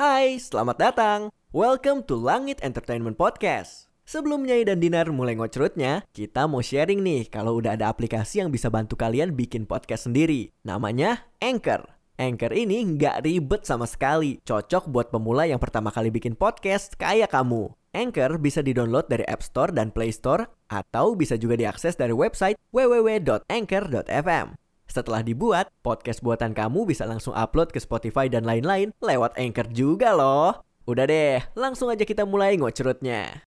Hai, selamat datang. Welcome to Langit Entertainment Podcast. Sebelum Nyai dan Dinar mulai ngocrutnya, kita mau sharing nih kalau udah ada aplikasi yang bisa bantu kalian bikin podcast sendiri. Namanya Anchor. Anchor ini nggak ribet sama sekali. Cocok buat pemula yang pertama kali bikin podcast kayak kamu. Anchor bisa didownload dari App Store dan Play Store atau bisa juga diakses dari website www.anchor.fm. Setelah dibuat, podcast buatan kamu bisa langsung upload ke Spotify dan lain-lain lewat Anchor juga loh. Udah deh, langsung aja kita mulai ngocrutnya.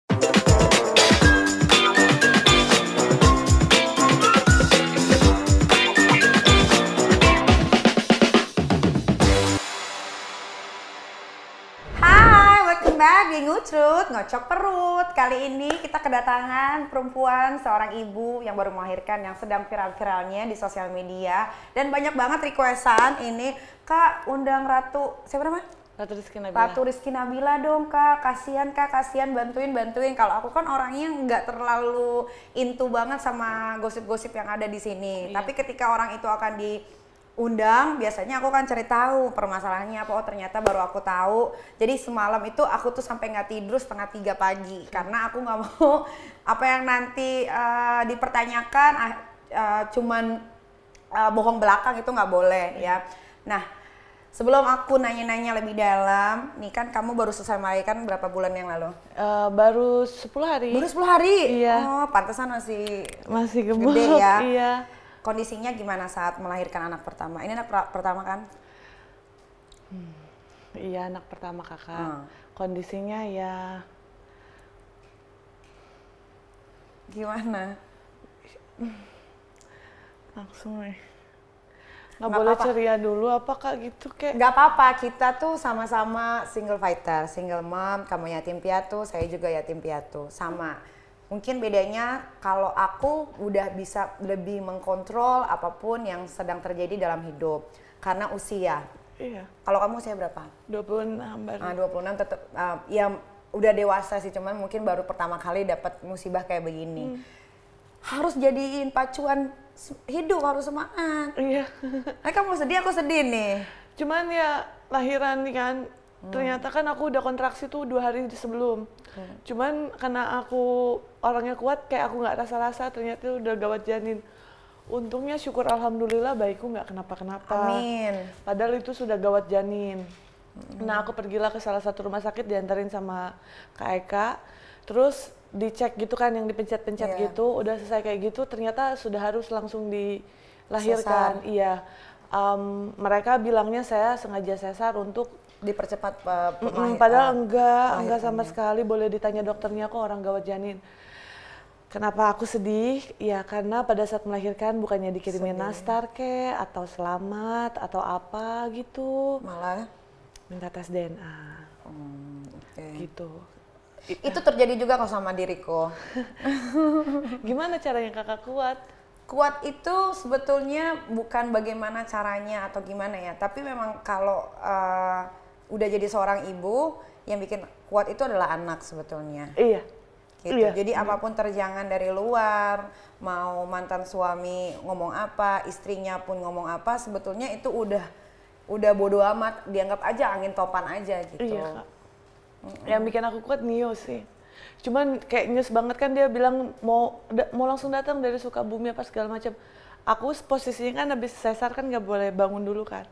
Back di Ngucrut, Ngocok Perut. Kali ini kita kedatangan perempuan, seorang ibu yang baru melahirkan yang sedang viral-viralnya di sosial media. Dan banyak banget requestan ini, Kak undang Ratu, siapa namanya? Ratu Rizky Nabila. Ratu Rizky Nabila dong kak, kasihan kak, kasihan bantuin bantuin. Kalau aku kan orangnya nggak terlalu into banget sama gosip-gosip yang ada di sini. Iya. Tapi ketika orang itu akan diundang, biasanya aku kan cari tahu permasalahannya apa. Oh ternyata baru aku tahu. Jadi semalam itu aku tuh sampai nggak tidur setengah tiga pagi karena aku nggak mau apa yang nanti eh, dipertanyakan ah, eh, cuman eh, bohong belakang itu nggak boleh ya. Nah Sebelum aku nanya-nanya lebih dalam, nih kan kamu baru selesai melahirkan berapa bulan yang lalu? Eh, baru 10 hari. Baru 10 hari? Iya. Oh, pantesan masih Masih gemuk. gede ya. Iya. Kondisinya gimana saat melahirkan anak pertama? Ini anak pertama kan? Iya, anak pertama kakak. Hmm. Kondisinya ya Gimana? langsung nih. Nggak Nggak boleh apa-apa. ceria dulu apa kak gitu kayak. Gak apa-apa, kita tuh sama-sama single fighter, single mom, kamu yatim piatu, saya juga yatim piatu, sama. Mungkin bedanya kalau aku udah bisa lebih mengkontrol apa pun yang sedang terjadi dalam hidup karena usia. Iya. Kalau kamu usia berapa? 26 baru. Ah, 26 tetap ah, ya udah dewasa sih cuman mungkin baru pertama kali dapat musibah kayak begini. Harus jadiin pacuan hidup harus semangat. Iya. Nah, kamu sedih aku sedih nih. Cuman ya lahiran nih kan. Hmm. Ternyata kan aku udah kontraksi tuh dua hari sebelum. Hmm. Cuman karena aku orangnya kuat kayak aku nggak rasa-rasa ternyata udah gawat janin. Untungnya syukur alhamdulillah bayiku nggak kenapa-kenapa. Amin. Padahal itu sudah gawat janin. Nah aku pergilah ke salah satu rumah sakit diantarin sama Kak Eka. Terus dicek gitu kan yang dipencet-pencet Iya. gitu. Udah selesai kayak gitu ternyata sudah harus langsung dilahirkan. Iya. Em, mereka bilangnya saya sengaja sesar untuk Dipercepat uh, padahal enggak, enggak sama sekali. Boleh ditanya dokternya kok orang gawat janin. Kenapa aku sedih? Ya karena pada saat melahirkan bukannya dikirimin nastar ke atau selamat atau apa gitu. Malah Minta tes DNA hmm, oke. gitu. Itu terjadi juga kok sama diriku. Gimana caranya kakak kuat? Kuat itu sebetulnya bukan bagaimana caranya atau gimana ya, tapi memang kalau uh, udah jadi seorang ibu yang bikin kuat itu adalah anak sebetulnya. Iya. gitu. Iya. Jadi apa pun terjangan dari luar, mau mantan suami ngomong apa, istrinya pun ngomong apa, sebetulnya itu udah udah bodo amat, dianggap aja angin topan aja gitu. Iya kak. Yang bikin aku kuat Nio sih. Cuman kayak nyes banget kan dia bilang mau da- mau langsung datang dari Sukabumi apa segala macam. Aku posisinya kan habis sesar kan nggak boleh bangun dulu kan.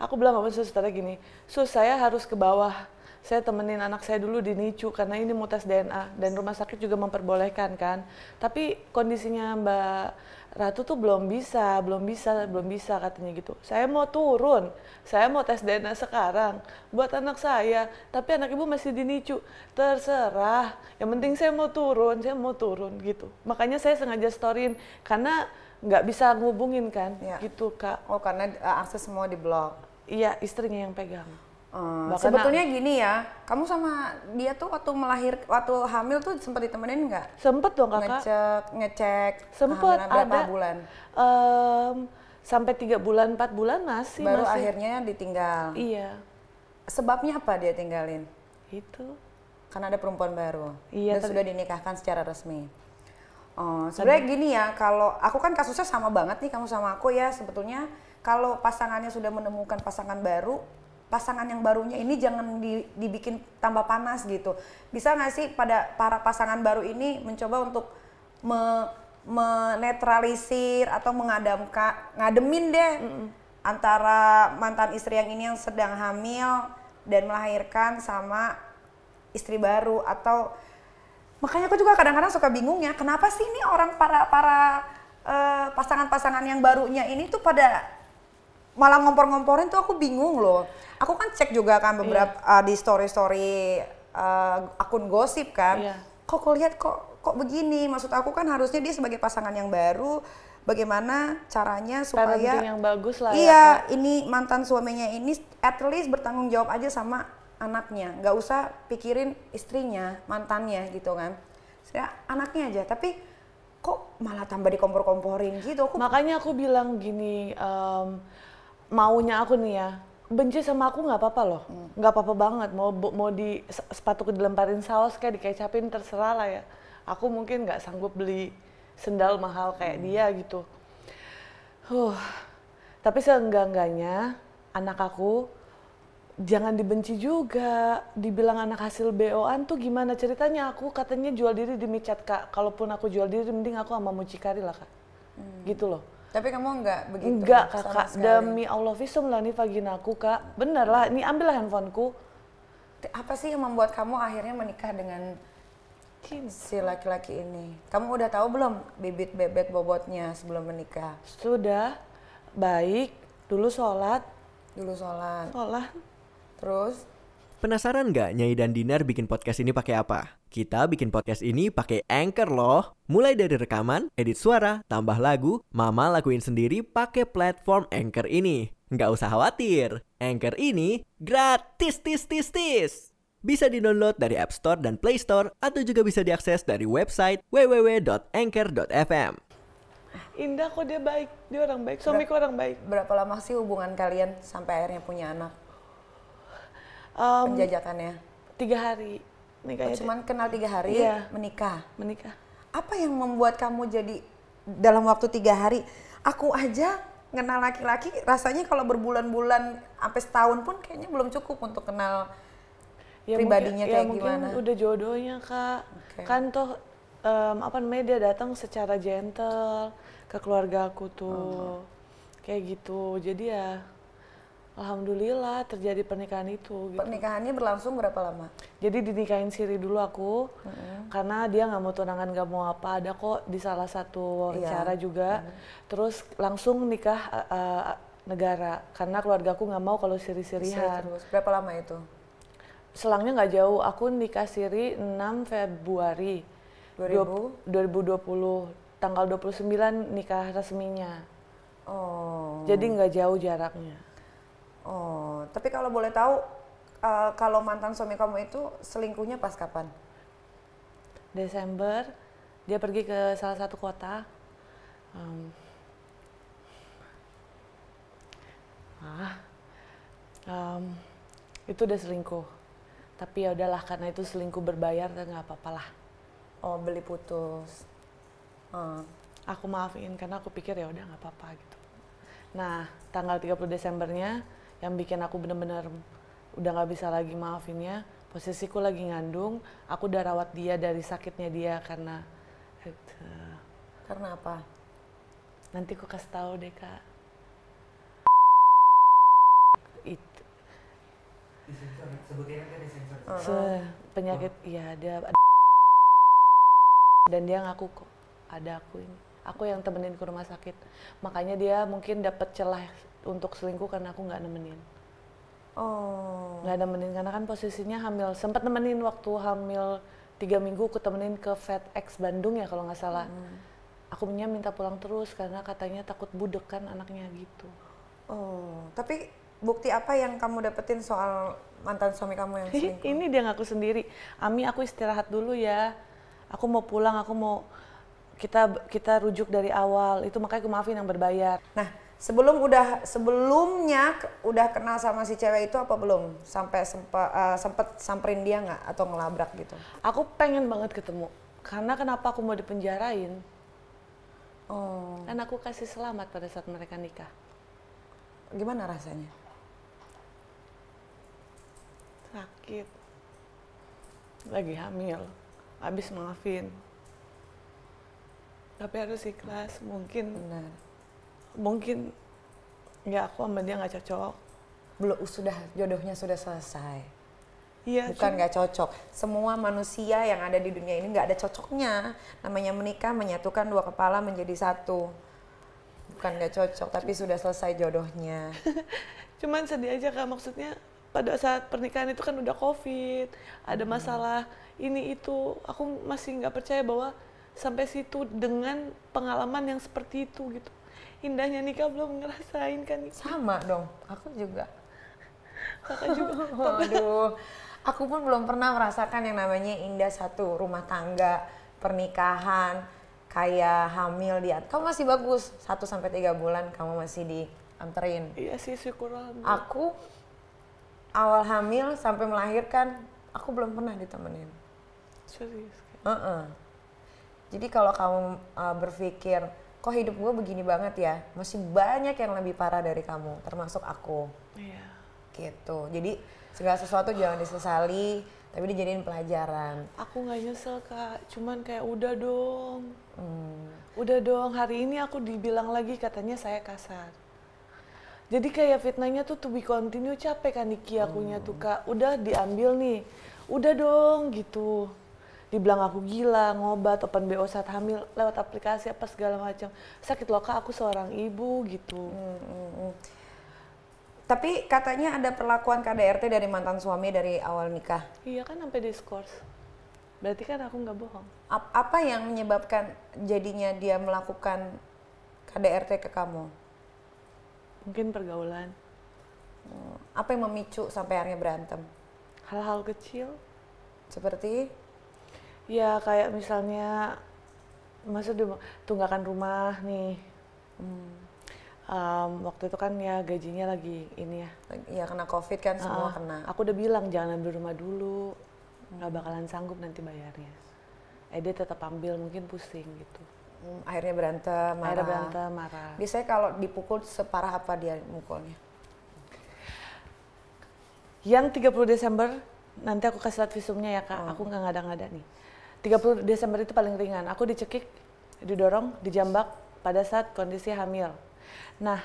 Aku bilang sama susternya gini, sus saya harus ke bawah. Saya temenin anak saya dulu di NICU karena ini mau tes DNA dan rumah sakit juga memperbolehkan kan. Tapi kondisinya Mbak Ratu tuh belum bisa, belum bisa, belum bisa katanya gitu. Saya mau turun, saya mau tes DNA sekarang buat anak saya, tapi anak ibu masih di NICU. Terserah, yang penting saya mau turun, saya mau turun gitu. Makanya saya sengaja storyin karena nggak bisa ngubungin kan, Iya. gitu kak. Oh karena uh, akses semua di blok. Iya istrinya yang pegang. Hmm, Bahkan sebetulnya gini ya, kamu sama dia tuh waktu melahir, waktu hamil tuh sempat ditemenin nggak? Sempet dong kakak. Ngecek, ngecek. Sempet berapa ada. bulan? Em, sampai tiga bulan, empat bulan masih Baru masih. akhirnya ditinggal. Iya, Sebabnya apa dia tinggalin? itu. Karena ada perempuan baru. Iya, Dan sudah dinikahkan secara resmi. Oh, sebenarnya gini ya, kalau aku kan kasusnya sama banget nih kamu sama aku ya. Sebetulnya kalau pasangannya sudah menemukan pasangan baru pasangan yang barunya ini jangan di- dibikin tambah panas gitu. Bisa nggak sih pada para pasangan baru ini mencoba untuk me- menetralisir atau mengadamkan ngademin deh antara mantan istri yang ini yang sedang hamil dan melahirkan sama istri baru atau makanya aku juga kadang-kadang suka bingung ya kenapa sih ini orang para para eh, pasangan-pasangan yang barunya ini tuh pada malah ngompor-ngomporin tuh aku bingung loh. Aku kan cek juga kan beberapa uh, di story-story uh, akun gosip kan. Iya. Kok kok lihat kok kok begini? Maksud aku kan harusnya dia sebagai pasangan yang baru bagaimana caranya supaya Parenting yang bagus lah ya, Iya, Kak. ini mantan suaminya ini at least bertanggung jawab aja sama anaknya. nggak usah pikirin istrinya, mantannya gitu kan. Saya anaknya aja, tapi kok malah tambah dikompor-komporin gitu. Aku Makanya aku bilang gini, em, maunya aku nih ya, benci sama aku nggak apa-apa loh, nggak apa-apa banget. Mau mau di se- sepatuku dilemparin saus kayak dikecapin terserah lah ya. Aku mungkin nggak sanggup beli sendal mahal kayak dia gitu. Huh. Tapi seenggak-enggaknya anak aku jangan dibenci juga. Dibilang anak hasil BO-an tuh gimana ceritanya? Aku katanya jual diri demi cat kak. Kalaupun aku jual diri, mending aku sama mucikari lah kak. Gitu loh. tapi kamu nggak begitu. Enggak kakak, demi Allah visum lah nih vaginaku kak. Bener lah, ini ambillah handphoneku. Apa sih yang membuat kamu akhirnya menikah dengan si laki-laki ini? Kamu udah tahu belum bibit bebet bobotnya sebelum menikah? Sudah baik, dulu sholat, Dulu sholat, sholat. Terus Penasaran nggak Nyai dan Dinar bikin podcast ini pakai apa? Kita bikin podcast ini pakai Anchor loh. Mulai dari rekaman, edit suara, tambah lagu, Mama lakuin sendiri pakai platform Anchor ini. Nggak usah khawatir, Anchor ini gratis tis tis tis. Bisa di-download dari App Store dan Play Store atau juga bisa diakses dari website www.anchor.fm. Indah kok dia baik, dia orang baik, suamiku orang baik. berapa lama sih hubungan kalian sampai akhirnya punya anak? Em, Penjajakannya? tiga hari nikahnya dia. Cuman kenal tiga hari, Iya. menikah. menikah. Apa yang membuat kamu jadi dalam waktu tiga hari? Aku aja kenal laki-laki rasanya kalau berbulan-bulan sampai setahun pun kayaknya belum cukup untuk kenal pribadinya mungkin, kayak ya mungkin gimana. udah jodohnya kak Oke. kan toh em, apa namanya dia datang secara gentle ke keluarga aku tuh Oh. kayak gitu jadi ya alhamdulillah terjadi pernikahan itu gitu. Pernikahannya berlangsung berapa lama? jadi dinikahin Siri dulu aku karena dia nggak mau tunangan nggak mau apa ada kok di salah satu wawancara juga terus langsung nikah eh, negara karena keluarga aku nggak mau kalau siri-sirihan Terus berapa lama itu? Selangnya nggak jauh, aku nikah siri 6 Februari 2000? 2020. Tanggal 29 nikah resminya. Oh. Jadi nggak jauh jaraknya. Oh, tapi kalau boleh tahu eh, kalau mantan suami kamu itu selingkuhnya pas kapan? Desember dia pergi ke salah satu kota. Em, ah, em, itu udah selingkuh. Tapi ya udahlah karena itu selingkuh berbayar dan nggak apa-apa lah. Oh, beli putus. Oh. aku maafin karena aku pikir ya udah nggak apa-apa gitu. Nah, tanggal 30 Desembernya yang bikin aku bener-bener udah nggak bisa lagi maafinnya, posisiku lagi ngandung, aku udah rawat dia dari sakitnya dia karena gitu. Karena apa? nanti aku kasih tahu deh kak. Itu se- penyakit, iya dia ada dan dia ngaku kok ada aku ini aku yang temenin ke rumah sakit. Makanya dia mungkin dapat celah untuk selingkuh karena aku nggak nemenin. Oh. nggak nemenin karena kan posisinya hamil. Sempat nemenin waktu hamil tiga minggu aku temenin ke FedEx Bandung ya kalau nggak salah. Aku punya minta pulang terus karena katanya takut budek kan anaknya gitu. Oh, tapi bukti apa yang kamu dapetin soal mantan suami kamu yang selingkuh? ini dia ngaku sendiri. Ami aku istirahat dulu ya. Aku mau pulang aku mau kita kita rujuk dari awal. Itu makanya aku maafin yang berbayar. Nah, sebelum udah sebelumnya udah kenal sama si cewek itu apa belum? Sampai sempat sempet samperin dia nggak? Atau ngelabrak gitu? aku pengen banget ketemu. Karena kenapa aku mau dipenjarain? Oh, kan aku kasih selamat pada saat mereka nikah. Gimana rasanya? sakit. Lagi hamil. Habis maafin tapi harus ikhlas mungkin Benar. mungkin ya aku sama dia nggak cocok Belum sudah jodohnya sudah selesai. iya Bukan nggak cocok. Semua manusia yang ada di dunia ini nggak ada cocoknya. Namanya menikah menyatukan dua kepala menjadi satu. Bukan nggak cocok, tapi sudah selesai jodohnya. cuman sedih aja kak maksudnya pada saat pernikahan itu kan udah covid ada masalah ini itu aku masih nggak percaya bahwa sampai situ dengan pengalaman yang seperti itu gitu indahnya nikah belum ngerasain kan Sama dong, aku juga. kakak juga Aduh, aku pun belum pernah merasakan yang namanya indah satu rumah tangga, pernikahan, kayak hamil di Kamu masih bagus, 1 sampai tiga bulan kamu masih dianterin. iya sih syukur. Aku awal hamil sampai melahirkan, aku belum pernah ditemenin. serius Kak. Heeh. Jadi kalau kamu uh, berpikir, kok hidup gue begini banget ya, masih banyak yang lebih parah dari kamu, termasuk aku. Iya. Gitu. Jadi segala sesuatu jangan disesali tapi dijadiin pelajaran. Aku nggak nyesel kak. Cuman kayak udah dong. Hmm. udah dong. Hari ini aku dibilang lagi katanya saya kasar. Jadi kayak fitnahnya tuh to be continue capek kan Niki akunya tuh kak. Udah diambil nih. Udah dong gitu dibilang aku gila ngobat open BO saat hamil lewat aplikasi apa segala macam. Sakit loh kak aku seorang ibu gitu. Tapi katanya ada perlakuan KDRT dari mantan suami dari awal nikah. Iya kan sampai diskors. Berarti kan aku nggak bohong. Ap- apa yang menyebabkan jadinya dia melakukan KDRT ke kamu? Mungkin pergaulan. Hmm, apa yang memicu sampai akhirnya berantem? Hal-hal kecil. Seperti Ya kayak misalnya masa tunggakan rumah nih. Em, waktu itu kan ya gajinya lagi ini ya. ya kena covid kan semua kena Aku udah bilang jangan ambil rumah dulu, nggak bakalan sanggup nanti bayarnya. Eh dia tetap ambil mungkin pusing gitu. Hmm, akhirnya berantem marah Akhirnya berantem marah. biasanya kalau dipukul separah apa dia mukulnya Yang 30 Desember nanti aku kasih lihat visumnya ya kak. Aku nggak ngada-ngada nih. 30 Desember itu paling ringan. Aku dicekik, didorong, dijambak pada saat kondisi hamil. Nah,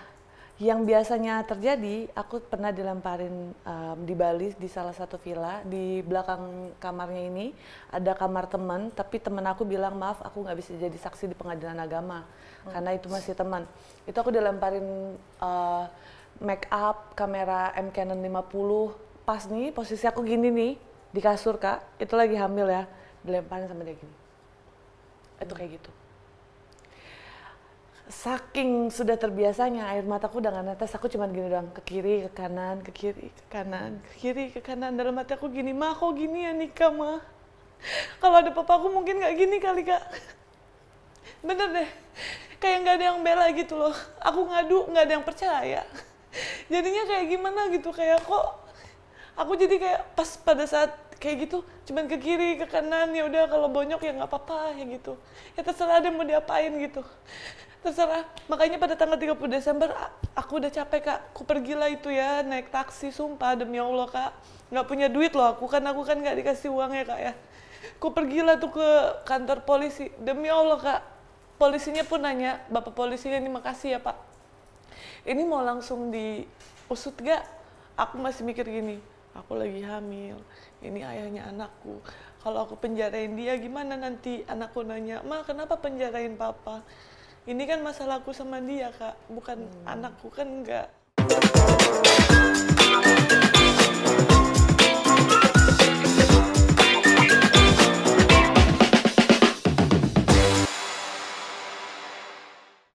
yang biasanya terjadi, aku pernah dilemparin em, di Bali di salah satu villa di belakang kamarnya ini ada kamar teman, tapi teman aku bilang maaf aku nggak bisa jadi saksi di pengadilan agama karena itu masih teman. Itu aku dilemparin eh, make up kamera M Canon 50 pas nih posisi aku gini nih di kasur kak itu lagi hamil ya dilemparin sama dia gini. Itu kayak gitu. Saking sudah terbiasanya air mataku udah nggak netes aku cuman gini doang ke kiri ke kanan ke kiri ke kanan ke kiri ke kanan. Dalam hati aku gini mah kok gini ya nikah mah kalau ada papa aku mungkin nggak gini kali kak. Bener deh. Kayak nggak ada yang bela gitu loh. Aku ngadu nggak ada yang percaya. Jadinya kayak gimana gitu kayak kok aku jadi kayak pas pada saat kayak gitu cuman ke kiri ke kanan ya udah kalau bonyok ya nggak apa-apa ya gitu. Ya terserah ada mau diapain gitu. Terserah. Makanya pada tanggal 30 Desember aku udah capek kak. Aku pergilah itu ya naik taksi sumpah demi Allah kak. Nggak punya duit loh aku kan aku kan nggak dikasih uang ya kak ya. Aku pergilah tuh ke kantor polisi. Demi Allah kak. Polisinya pun nanya bapak polisinya ini makasih ya pak. Ini mau langsung diusut gak? Aku masih mikir gini, aku lagi hamil, ini ayahnya anakku. Kalau aku penjarain dia gimana nanti anakku nanya, ma kenapa penjarain papa? Ini kan masalahku sama dia kak, bukan anakku kan enggak.